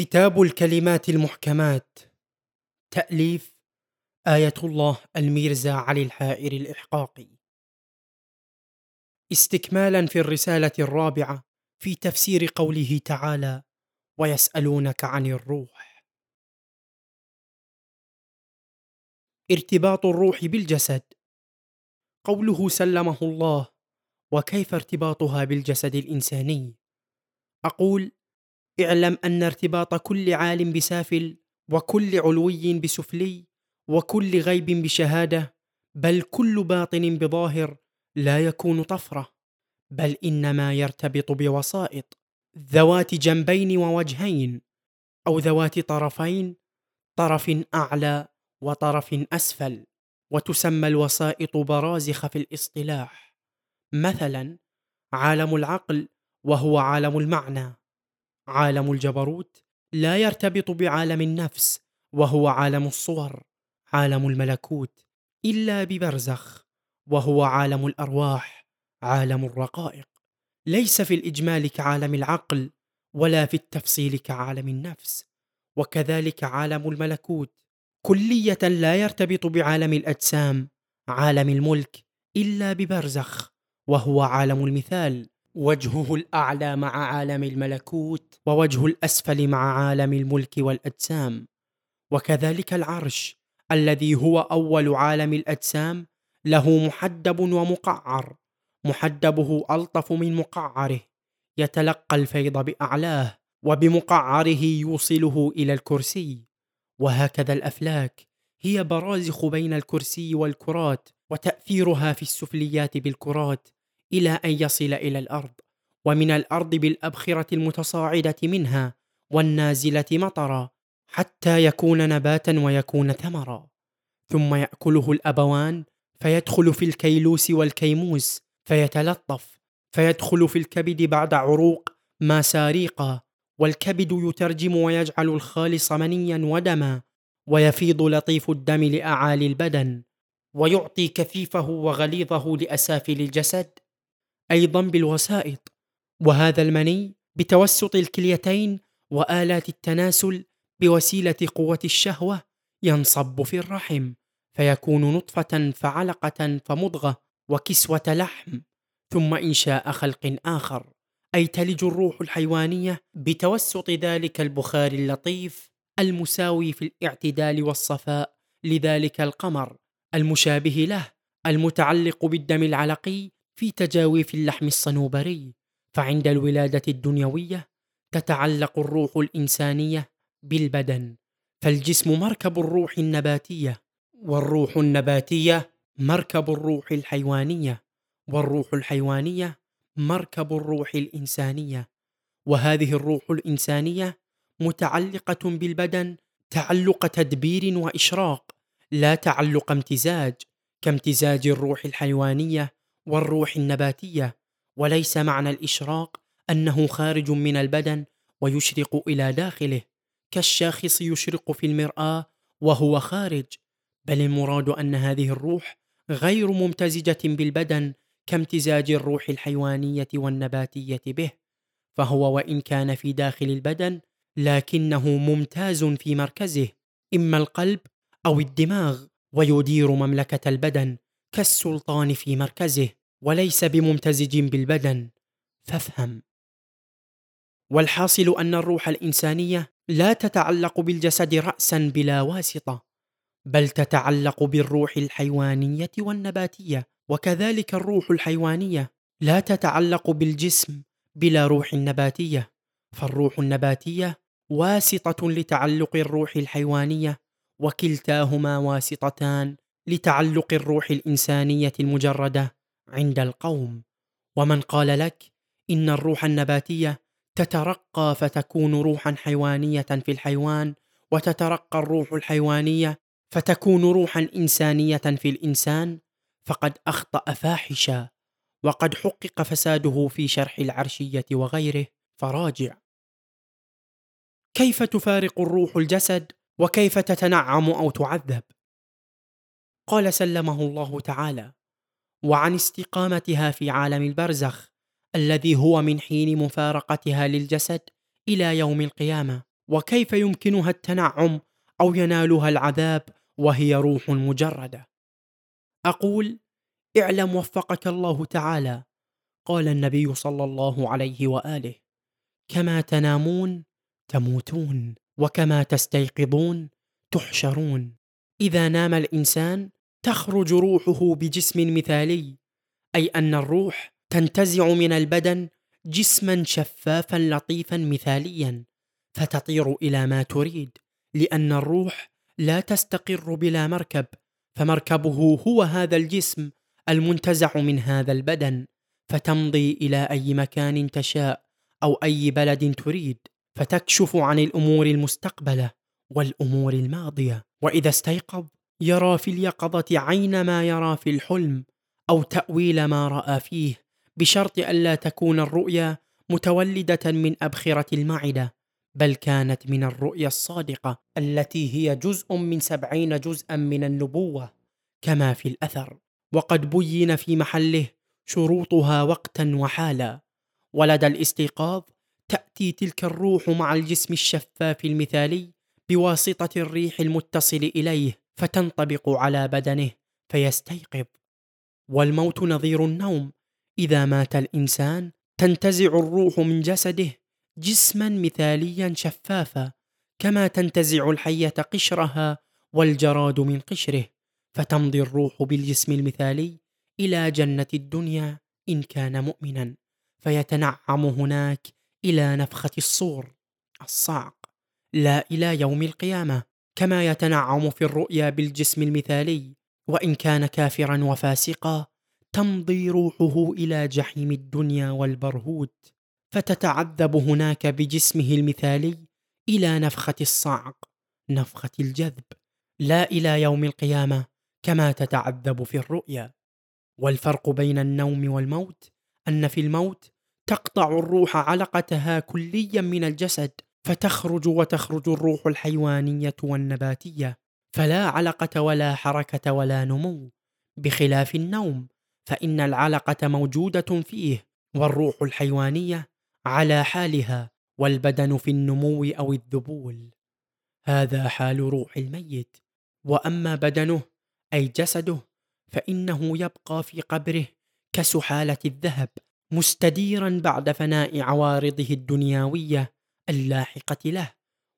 كتاب الكلمات المحكمات. تأليف آية الله الميرزا علي الحائر الإحقاقي. استكمالا في الرسالة الرابعة في تفسير قوله تعالى ويسألونك عن الروح ارتباط الروح بالجسد. قوله سلمه الله وكيف ارتباطها بالجسد الإنساني؟ أقول اعلم أن ارتباط كل عال بسافل وكل علوي بسفلي وكل غيب بشهادة بل كل باطن بظاهر لا يكون طفرة بل إنما يرتبط بوسائط ذوات جنبين ووجهين أو ذوات طرفين طرف أعلى وطرف أسفل وتسمى الوسائط برازخ في الاصطلاح. مثلا عالم العقل وهو عالم المعنى. عالم الجبروت لا يرتبط بعالم النفس وهو عالم الصور عالم الملكوت إلا ببرزخ وهو عالم الأرواح عالم الرقائق. ليس في الإجمال كعالم العقل ولا في التفصيل كعالم النفس وكذلك عالم الملكوت. كلية لا يرتبط بعالم الأجسام عالم الملك إلا ببرزخ وهو عالم المثال. وجهه الأعلى مع عالم الملكوت ووجه الأسفل مع عالم الملك والأجسام. وكذلك العرش الذي هو أول عالم الأجسام له محدب ومقعر. محدبه ألطف من مقعره يتلقى الفيض بأعلاه وبمقعره يوصله إلى الكرسي. وهكذا الأفلاك هي برازخ بين الكرسي والكرات وتأثيرها في السفليات بالكرات. إلى أن يصل إلى الأرض ومن الأرض بالأبخرة المتصاعدة منها والنازلة مطرا حتى يكون نباتا ويكون ثمرا. ثم يأكله الأبوان فيدخل في الكيلوس والكيموس فيتلطف فيدخل في الكبد بعد عروق ما ساريقا والكبد يترجم ويجعل الخالص منيا ودما ويفيض لطيف الدم لأعالي البدن ويعطي كثيفه وغليظه لأسافل الجسد. أيضا بالوسائط وهذا المني بتوسط الكليتين وآلات التناسل بوسيلة قوة الشهوة ينصب في الرحم فيكون نطفة فعلقة فمضغة وكسوة لحم ثم إنشاء خلق آخر أي تلج الروح الحيوانية بتوسط ذلك البخار اللطيف المساوي في الاعتدال والصفاء لذلك القمر المشابه له المتعلق بالدم العلقي في تجاويف اللحم الصنوبري فعند الولادة الدنيوية تتعلق الروح الإنسانية بالبدن فالجسم مركب الروح النباتية والروح النباتية مركب الروح الحيوانية والروح الحيوانية مركب الروح الإنسانية. وهذه الروح الإنسانية متعلقة بالبدن تعلق تدبير وإشراق لا تعلق امتزاج كامتزاج الروح الحيوانية والروح النباتية وليس معنى الإشراق أنه خارج من البدن ويشرق إلى داخله كالشاخص يشرق في المرآة وهو خارج بل المراد أن هذه الروح غير ممتزجة بالبدن كامتزاج الروح الحيوانية والنباتية به فهو وإن كان في داخل البدن لكنه ممتاز في مركزه إما القلب أو الدماغ ويدير مملكة البدن كالسلطان في مركزه. وليس بممتزج بالبدن. فافهم. والحاصل أن الروح الإنسانية لا تتعلق بالجسد راسا بلا واسطة بل تتعلق بالروح الحيوانية والنباتية. وكذلك الروح الحيوانية لا تتعلق بالجسم بلا روح نباتية. فالروح النباتية واسطة لتعلق الروح الحيوانية وكلتاهما واسطتان لتعلق الروح الإنسانية المجردة. عند القوم ومن قال لك إن الروح النباتية تترقى فتكون روحا حيوانية في الحيوان وتترقى الروح الحيوانية فتكون روحا إنسانية في الإنسان فقد أخطأ فاحشا وقد حقق فساده في شرح العرشية وغيره. فراجع. كيف تفارق الروح الجسد وكيف تتنعم أو تعذب؟ قال سلمه الله تعالى وعن استقامتها في عالم البرزخ الذي هو من حين مفارقتها للجسد إلى يوم القيامة. وكيف يمكنها التنعم أو ينالها العذاب وهي روح مجردة؟ أقول اعلم وفقك الله تعالى قال النبي صلى الله عليه وآله كما تنامون تموتون وكما تستيقظون تحشرون. إذا نام الإنسان تخرج روحه بجسم مثالي أي أن الروح تنتزع من البدن جسما شفافا لطيفا مثاليا فتطير إلى ما تريد لأن الروح لا تستقر بلا مركب فمركبه هو هذا الجسم المنتزع من هذا البدن فتمضي إلى أي مكان تشاء أو أي بلد تريد فتكشف عن الأمور المستقبلة والأمور الماضية وإذا استيقظ يرى في اليقظة عين ما يرى في الحلم أو تأويل ما رأى فيه بشرط ألا تكون الرؤيا متولدة من أبخرة المعدة بل كانت من الرؤيا الصادقة التي هي جزء من سبعين جزءا من النبوة كما في الأثر. وقد بين في محله شروطها وقتا وحالا. ولدى الاستيقاظ تأتي تلك الروح مع الجسم الشفاف المثالي بواسطة الريح المتصل إليه فتنطبق على بدنه فيستيقظ. والموت نظير النوم. إذا مات الإنسان تنتزع الروح من جسده جسما مثاليا شفافا كما تنتزع الحية قشرها والجراد من قشره. فتمضي الروح بالجسم المثالي إلى جنة الدنيا إن كان مؤمنا. فيتنعم هناك إلى نفخة الصور الصعق. لا إلى يوم القيامة. كما يتنعم في الرؤيا بالجسم المثالي وإن كان كافرا وفاسقا تمضي روحه إلى جحيم الدنيا والبرهوت فتتعذب هناك بجسمه المثالي إلى نفخة الصعق نفخة الجذب لا إلى يوم القيامة كما تتعذب في الرؤيا. والفرق بين النوم والموت أن في الموت تقطع الروح علقتها كليا من الجسد فتخرج وتخرج الروح الحيوانية والنباتية فلا علقة ولا حركة ولا نمو بخلاف النوم فإن العلقة موجودة فيه والروح الحيوانية على حالها والبدن في النمو أو الذبول. هذا حال روح الميت. وأما بدنه أي جسده فإنه يبقى في قبره كسحالة الذهب مستديرا بعد فناء عوارضه الدنيوية اللاحقة له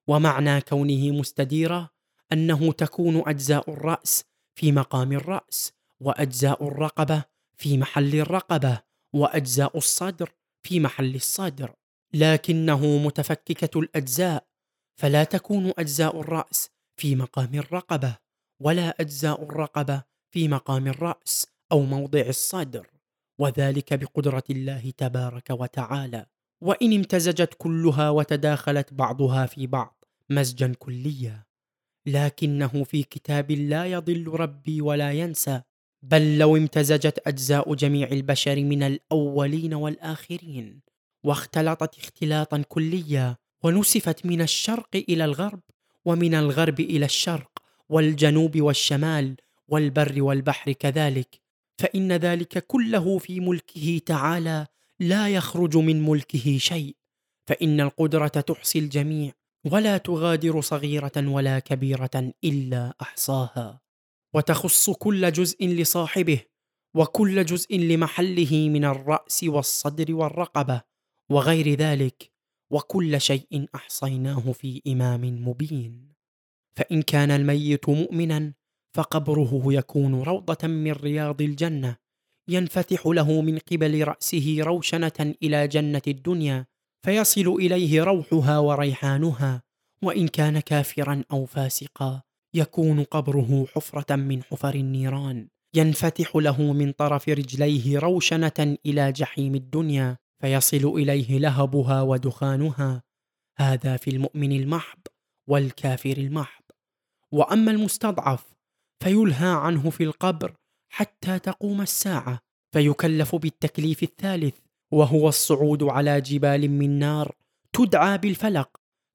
ومعنى كونه مستديرا أنه تكون أجزاء الرأس في مقام الرأس وأجزاء الرقبة في محل الرقبة وأجزاء الصدر في محل الصدر. لكنه متفككة الأجزاء فلا تكون أجزاء الرأس في مقام الرقبة ولا أجزاء الرقبة في مقام الرأس أو موضع الصدر. وذلك بقدرة الله تبارك وتعالى. وإن امتزجت كلها وتداخلت بعضها في بعض مزجا كليا. لكنه في كتاب لا يضل ربي ولا ينسى بل لو امتزجت أجزاء جميع البشر من الأولين والآخرين واختلطت اختلاطا كليا ونسفت من الشرق إلى الغرب ومن الغرب إلى الشرق والجنوب والشمال والبر والبحر كذلك فإن ذلك كله في ملكه تعالى لا يخرج من ملكه شيء فإن القدرة تحصي الجميع ولا تغادر صغيرة ولا كبيرة إلا أحصاها. وتخص كل جزء لصاحبه وكل جزء لمحله من الرأس والصدر والرقبة وغير ذلك وكل شيء أحصيناه في إمام مبين. فإن كان الميت مؤمنا فقبره يكون روضة من رياض الجنة ينفتح له من قبل رأسه روشنة إلى جنة الدنيا فيصل إليه روحها وريحانها وإن كان كافرا أو فاسقا يكون قبره حفرة من حفر النيران. ينفتح له من طرف رجليه روشنة إلى جحيم الدنيا فيصل إليه لهبها ودخانها. هذا في المؤمن المحض والكافر المحض. وأما المستضعف فيلهى عنه في القبر حتى تقوم الساعة فيكلف بالتكليف الثالث وهو الصعود على جبال من نار تدعى بالفلق.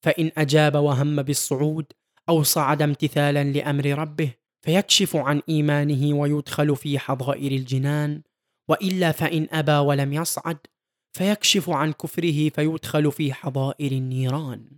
فإن أجاب وهم بالصعود أو صعد امتثالا لأمر ربه فيكشف عن إيمانه ويدخل في حظائر الجنان. وإلا فإن أبى ولم يصعد فيكشف عن كفره فيدخل في حظائر النيران.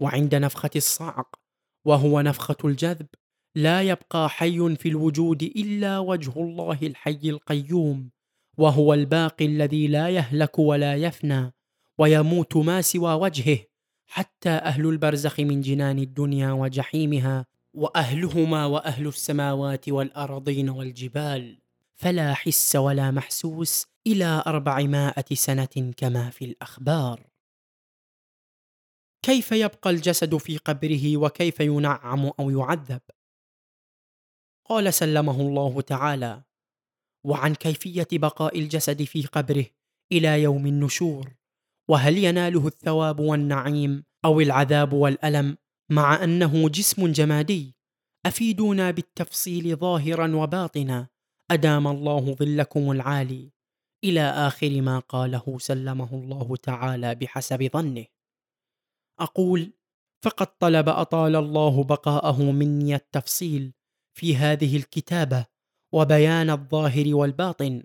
وعند نفخة الصعق وهو نفخة الجذب لا يبقى حي في الوجود إلا وجه الله الحي القيوم وهو الباقي الذي لا يهلك ولا يفنى ويموت ما سوى وجهه حتى أهل البرزخ من جنان الدنيا وجحيمها وأهلهما وأهل السماوات والأرضين والجبال. فلا حس ولا محسوس إلى أربعمائة سنة كما في الأخبار. كيف يبقى الجسد في قبره وكيف ينعم أو يعذب؟ قال سلمه الله تعالى وعن كيفية بقاء الجسد في قبره إلى يوم النشور وهل يناله الثواب والنعيم أو العذاب والألم مع أنه جسم جمادي؟ أفيدونا بالتفصيل ظاهرا وباطنا أدام الله ظلكم العالي. إلى آخر ما قاله سلمه الله تعالى بحسب ظنه. أقول فقد طلب أطال الله بقاءه مني التفصيل في هذه الكتابة وبيان الظاهر والباطن.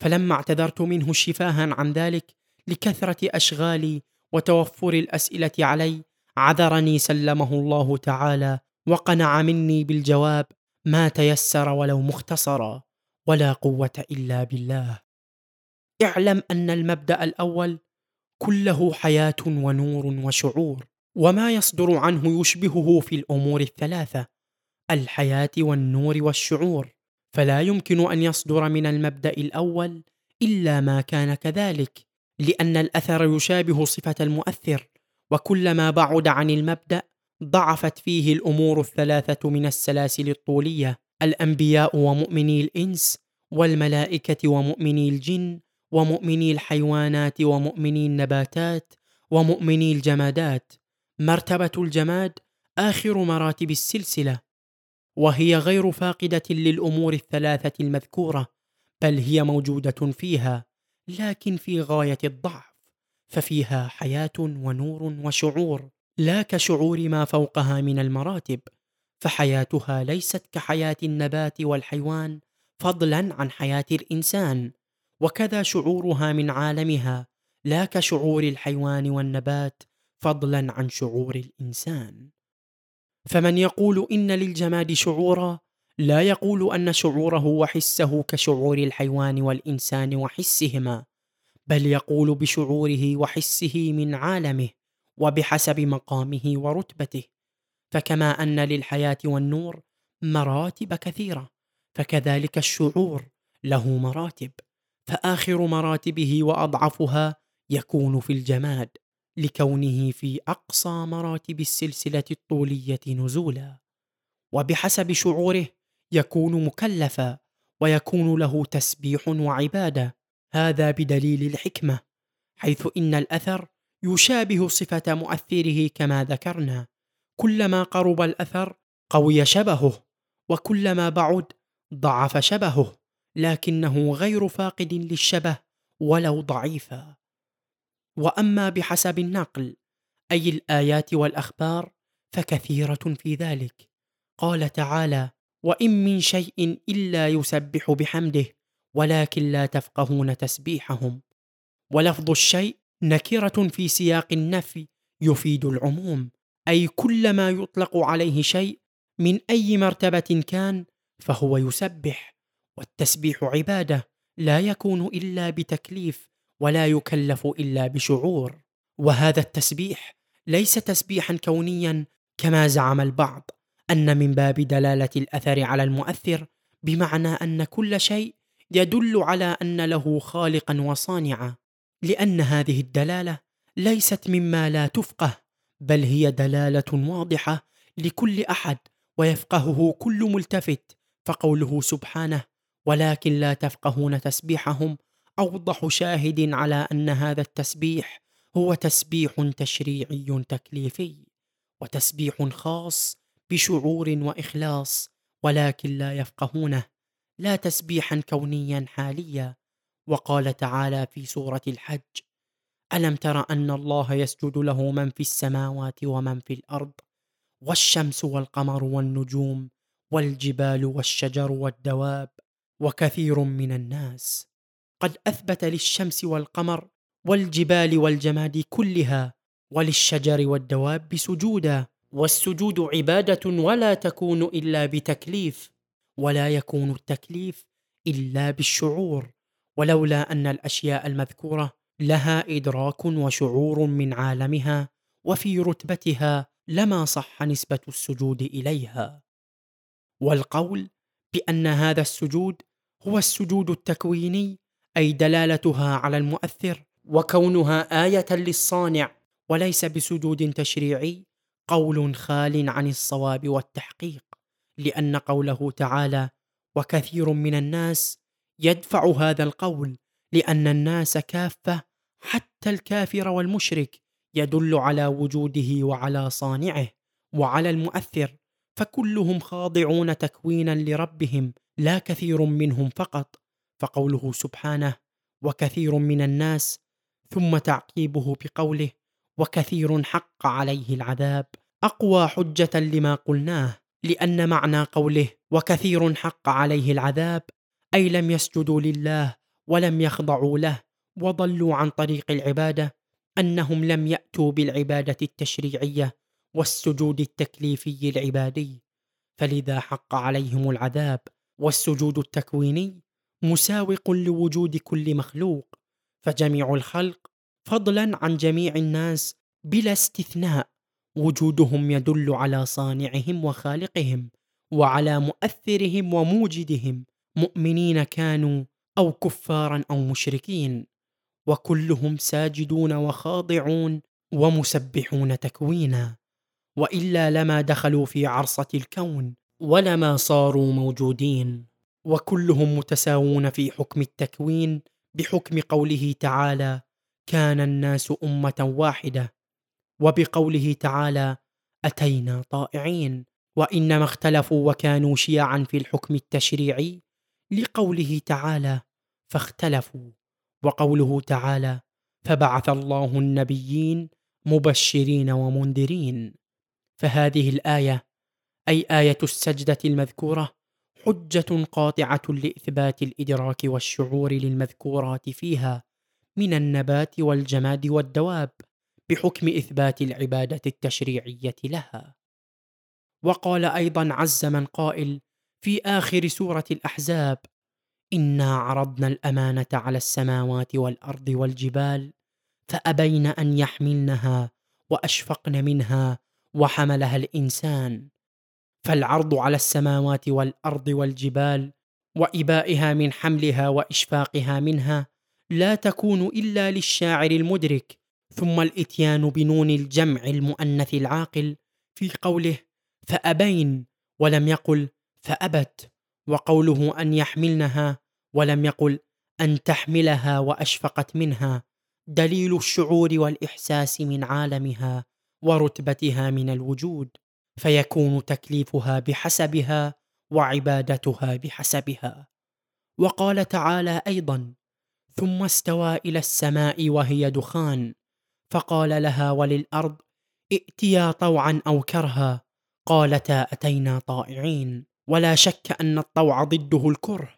فلما اعتذرت منه شفاها عن ذلك لكثرة أشغالي وتوفر الأسئلة علي عذرني سلمه الله تعالى وقنع مني بالجواب ما تيسر ولو مختصرا ولا قوة إلا بالله. اعلم أن المبدأ الأول كله حياة ونور وشعور وما يصدر عنه يشبهه في الأمور الثلاثة. الحياة والنور والشعور فلا يمكن أن يصدر من المبدأ الأول إلا ما كان كذلك لأن الأثر يشابه صفة المؤثر وكلما بعد عن المبدأ ضعفت فيه الأمور الثلاثة من السلاسل الطولية الأنبياء ومؤمني الإنس والملائكة ومؤمني الجن ومؤمني الحيوانات ومؤمني النباتات ومؤمني الجمادات. مرتبة الجماد آخر مراتب السلسلة. وهي غير فاقدة للأمور الثلاثة المذكورة بل هي موجودة فيها لكن في غاية الضعف ففيها حياة ونور وشعور لا كشعور ما فوقها من المراتب فحياتها ليست كحياة النبات والحيوان فضلا عن حياة الإنسان وكذا شعورها من عالمها لا كشعور الحيوان والنبات فضلا عن شعور الإنسان. فمن يقول إن للجماد شعورا لا يقول أن شعوره وحسه كشعور الحيوان والإنسان وحسهما بل يقول بشعوره وحسه من عالمه وبحسب مقامه ورتبته. فكما أن للحياة والنور مراتب كثيرة فكذلك الشعور له مراتب فآخر مراتبه وأضعفها يكون في الجماد. لكونه في أقصى مراتب السلسلة الطولية نزولا وبحسب شعوره يكون مكلفا ويكون له تسبيح وعبادة. هذا بدليل الحكمة حيث إن الأثر يشابه صفة مؤثره كما ذكرنا. كلما قرب الأثر قوي شبهه وكلما بعد ضعف شبهه لكنه غير فاقد للشبه ولو ضعيفا. وأما بحسب النقل أي الآيات والأخبار فكثيرة في ذلك. قال تعالى وإن من شيء إلا يسبح بحمده ولكن لا تفقهون تسبيحهم. ولفظ الشيء نكرة في سياق النفي يفيد العموم أي كل ما يطلق عليه شيء من أي مرتبة كان فهو يسبح والتسبيح عبادة لا يكون إلا بتكليف ولا يكلف إلا بشعور. وهذا التسبيح ليس تسبيحا كونيا كما زعم البعض أن من باب دلالة الأثر على المؤثر بمعنى أن كل شيء يدل على أن له خالقا وصانعا. لأن هذه الدلالة ليست مما لا تفقه بل هي دلالة واضحة لكل أحد ويفقهه كل ملتفت فقوله سبحانه ولكن لا تفقهون تسبيحهم أوضح شاهد على أن هذا التسبيح هو تسبيح تشريعي تكليفي وتسبيح خاص بشعور وإخلاص ولكن لا يفقهونه لا تسبيحا كونيا حاليا. وقال تعالى في سورة الحج ألم تر أن الله يسجد له من في السماوات ومن في الأرض والشمس والقمر والنجوم والجبال والشجر والدواب وكثير من الناس. قد أثبت للشمس والقمر والجبال والجماد كلها وللشجر والدواب سجودا والسجود عبادة ولا تكون إلا بتكليف ولا يكون التكليف إلا بالشعور ولولا أن الأشياء المذكورة لها إدراك وشعور من عالمها وفي رتبتها لما صح نسبة السجود إليها والقول بأن هذا السجود هو السجود التكويني أي دلالتها على المؤثر وكونها آية للصانع وليس بسجود تشريعي قول خال عن الصواب والتحقيق لأن قوله تعالى وكثير من الناس يدفع هذا القول لأن الناس كافة حتى الكافر والمشرك يدل على وجوده وعلى صانعه وعلى المؤثر فكلهم خاضعون تكوينا لربهم لا كثير منهم فقط. فقوله سبحانه وكثير من الناس ثم تعقيبه بقوله وكثير حق عليه العذاب. أقوى حجة لما قلناه لأن معنى قوله وكثير حق عليه العذاب أي لم يسجدوا لله ولم يخضعوا له وضلوا عن طريق العبادة أنهم لم يأتوا بالعبادة التشريعية والسجود التكليفي العبادي. فلذا حق عليهم العذاب والسجود التكويني مساوق لوجود كل مخلوق فجميع الخلق فضلا عن جميع الناس بلا استثناء. وجودهم يدل على صانعهم وخالقهم وعلى مؤثرهم وموجدهم. مؤمنين كانوا أو كفارا أو مشركين. وكلهم ساجدون وخاضعون ومسبحون تكوينا. وإلا لما دخلوا في عرصة الكون ولما صاروا موجودين. وكلهم متساوون في حكم التكوين بحكم قوله تعالى كان الناس أمة واحدة وبقوله تعالى أتينا طائعين وإنما اختلفوا وكانوا شيعا في الحكم التشريعي لقوله تعالى فاختلفوا وقوله تعالى فبعث الله النبيين مبشرين ومنذرين فهذه الآية أي آية السجدة المذكورة حجة قاطعة لإثبات الإدراك والشعور للمذكورات فيها من النبات والجماد والدواب بحكم إثبات العبادة التشريعية لها. وقال أيضا عز من قائل في آخر سورة الأحزاب إنا عرضنا الأمانة على السماوات والأرض والجبال فأبين أن يحملنها وأشفقن منها وحملها الإنسان فالعرض على السماوات والأرض والجبال وإبائها من حملها وإشفاقها منها لا تكون إلا للشاعر المدرك ثم الإتيان بنون الجمع المؤنث العاقل في قوله فأبين ولم يقل فأبت وقوله أن يحملنها ولم يقل أن تحملها وأشفقت منها دليل الشعور والإحساس من عالمها ورتبتها من الوجود. فيكون تكليفها بحسبها وعبادتها بحسبها. وقال تعالى أيضا ثم استوى إلى السماء وهي دخان. فقال لها وللأرض ائتيا طوعا أو كرها. قالتا أتينا طائعين. ولا شك أن الطوع ضده الكره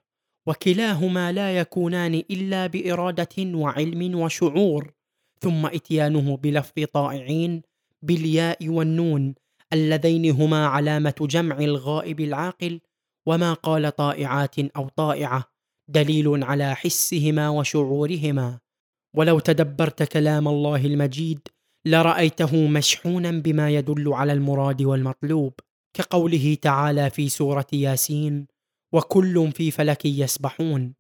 وكلاهما لا يكونان إلا بإرادة وعلم وشعور. ثم اتيانه بلفظ طائعين بالياء والنون اللذين هما علامة جمع الغائب العاقل وما قال طائعات أو طائعة دليل على حسهما وشعورهما. ولو تدبرت كلام الله المجيد لرأيته مشحونا بما يدل على المراد والمطلوب كقوله تعالى في سورة ياسين وكل في فلك يسبحون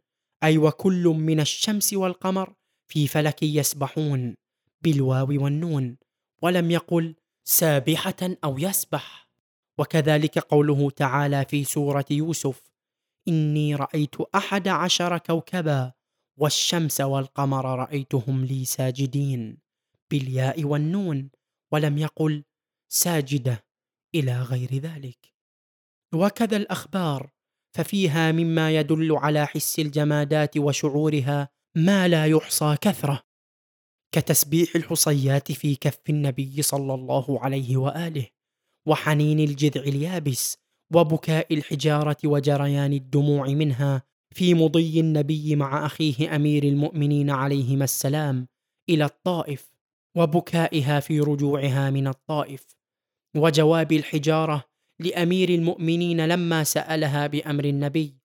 أي وكل من الشمس والقمر في فلك يسبحون بالواو والنون. ولم يقل سابحة أو يسبح. وكذلك قوله تعالى في سورة يوسف إني رأيت أحد عشر كوكبا والشمس والقمر رأيتهم لي ساجدين بالياء والنون ولم يقل ساجدة إلى غير ذلك. وكذا الأخبار ففيها مما يدل على حس الجمادات وشعورها ما لا يحصى كثرة. كتسبيح الحصيات في كف النبي صلى الله عليه وآله وحنين الجذع اليابس وبكاء الحجارة وجريان الدموع منها في مضي النبي مع أخيه أمير المؤمنين عليهما السلام إلى الطائف وبكائها في رجوعها من الطائف وجواب الحجارة لأمير المؤمنين لما سألها بأمر النبي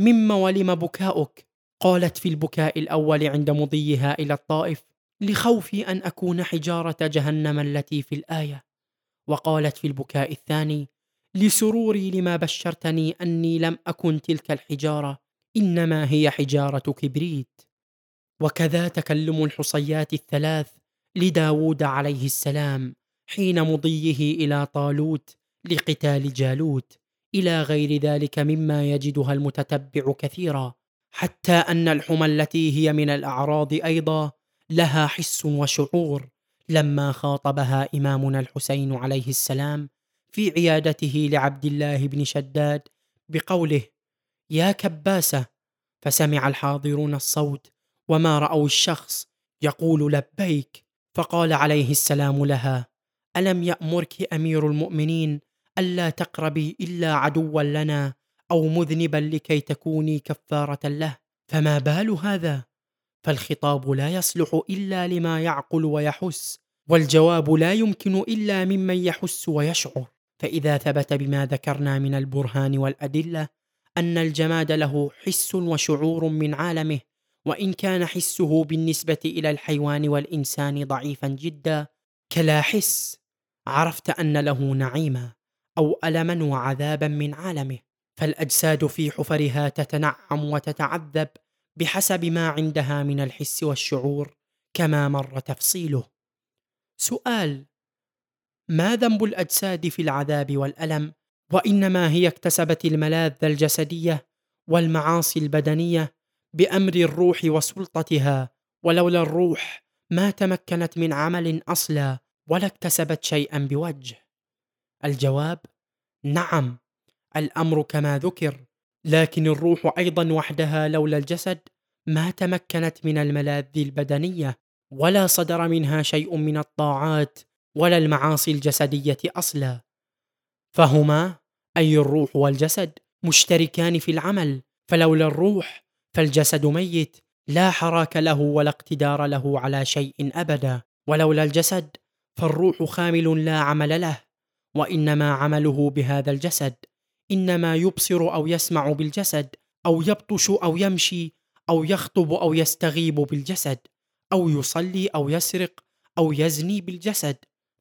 مما ولم بكاؤك؟ قالت في البكاء الأول عند مضيها إلى الطائف لخوفي أن أكون حجارة جهنم التي في الآية. وقالت في البكاء الثاني لسروري لما بشرتني أني لم أكن تلك الحجارة إنما هي حجارة كبريت. وكذا تكلم الحصيات الثلاث لداود عليه السلام حين مضيه إلى طالوت لقتال جالوت. إلى غير ذلك مما يجدها المتتبع كثيرا حتى أن الحمى التي هي من الأعراض أيضا لها حس وشعور لما خاطبها إمامنا الحسين عليه السلام في عيادته لعبد الله بن شداد بقوله يا كباسة! فسمع الحاضرون الصوت وما رأوا الشخص يقول لبيك! فقال عليه السلام لها ألم يأمرك أمير المؤمنين الا تقربي إلا عدوا لنا أو مذنبا لكي تكوني كفارة له؟ فما بال هذا؟ فالخطاب لا يصلح إلا لما يعقل ويحس والجواب لا يمكن إلا ممن يحس ويشعر. فإذا ثبت بما ذكرنا من البرهان والأدلة أن الجماد له حس وشعور من عالمه وإن كان حسه بالنسبة إلى الحيوان والإنسان ضعيفا جدا كلا حس. عرفت أن له نعيما أو الما وعذابا من عالمه. فالأجساد في حفرها تتنعم وتتعذب بحسب ما عندها من الحس والشعور كما مر تفصيله. سؤال ما ذنب الأجساد في العذاب والألم؟ وإنما هي اكتسبت الملاذ الجسدية والمعاصي البدنية بأمر الروح وسلطتها ولولا الروح ما تمكنت من عمل أصلا ولا اكتسبت شيئا بوجه. الجواب نعم الأمر كما ذكر. لكن الروح أيضا وحدها لولا الجسد ما تمكنت من الملاذ البدنية ولا صدر منها شيء من الطاعات ولا المعاصي الجسدية أصلا. فهما أي الروح والجسد مشتركان في العمل فلولا الروح فالجسد ميت لا حراك له ولا اقتدار له على شيء أبدا. ولولا الجسد فالروح خامل لا عمل له وإنما عمله بهذا الجسد. إنما يبصر أو يسمع بالجسد أو يبطش أو يمشي أو يخطب أو يستغيب بالجسد أو يصلي أو يسرق أو يزني بالجسد.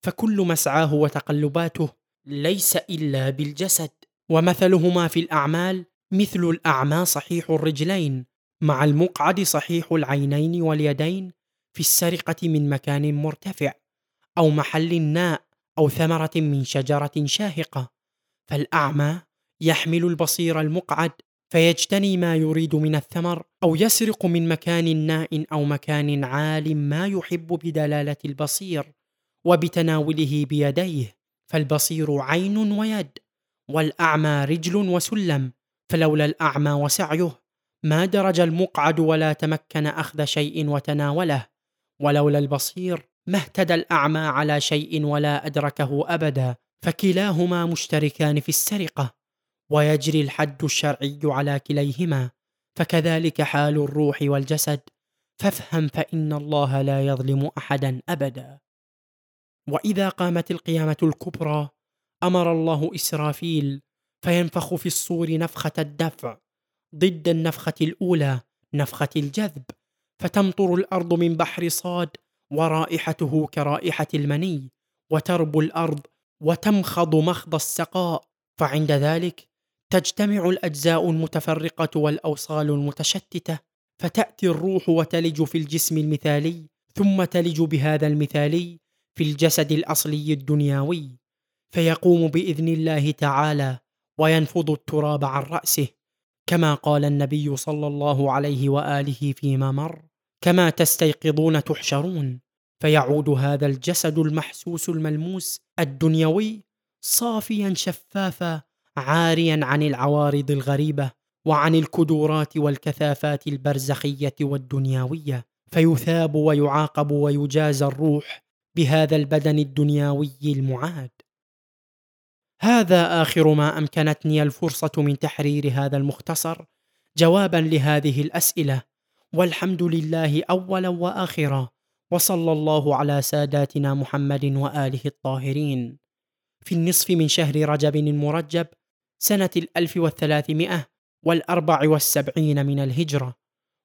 فكل مسعاه وتقلباته ليس إلا بالجسد. ومثلهما في الأعمال مثل الأعمى صحيح الرجلين مع المقعد صحيح العينين واليدين في السرقة من مكان مرتفع أو محل ناء أو ثمرة من شجرة شاهقة. فالأعمى يحمل البصير المقعد فيجتني ما يريد من الثمر أو يسرق من مكان ناء أو مكان عال ما يحب بدلالة البصير وبتناوله بيديه فالبصير عين ويد والأعمى رجل وسلم فلولا الأعمى وسعيه ما درج المقعد ولا تمكن أخذ شيء وتناوله ولولا البصير ما اهتدى الأعمى على شيء ولا أدركه أبدا فكلاهما مشتركان في السرقة. ويجري الحد الشرعي على كليهما فكذلك حال الروح والجسد. فافهم فإن الله لا يظلم أحدا أبدا. وإذا قامت القيامة الكبرى أمر الله إسرافيل فينفخ في الصور نفخة الدفع ضد النفخة الأولى نفخة الجذب. فتمطر الأرض من بحر صاد ورائحته كرائحة المني وتربو الأرض وتمخض مخض السقاء. فعند ذلك تجتمع الأجزاء المتفرقة والأوصال المتشتتة فتأتي الروح وتلج في الجسم المثالي ثم تلج بهذا المثالي في الجسد الأصلي الدنيوي فيقوم بإذن الله تعالى وينفض التراب عن رأسه كما قال النبي صلى الله عليه وآله فيما مر كما تستيقظون تحشرون فيعود هذا الجسد المحسوس الملموس الدنيوي صافيا شفافا عاريا عن العوارض الغريبة وعن الكدورات والكثافات البرزخية والدنيوية. فيثاب ويعاقب ويجازى الروح بهذا البدن الدنيوي المعاد. هذا آخر ما أمكنتني الفرصة من تحرير هذا المختصر. جوابا لهذه الأسئلة. والحمد لله اولا واخرا. وصلى الله على ساداتنا محمد وآله الطاهرين. في النصف من شهر رجب المرجب سنة الألف والثلاثمائة والأربع والسبعين من الهجرة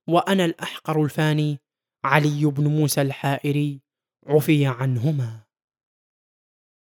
وأنا الأحقر الفاني علي بن موسى الحائري عفي عنهما.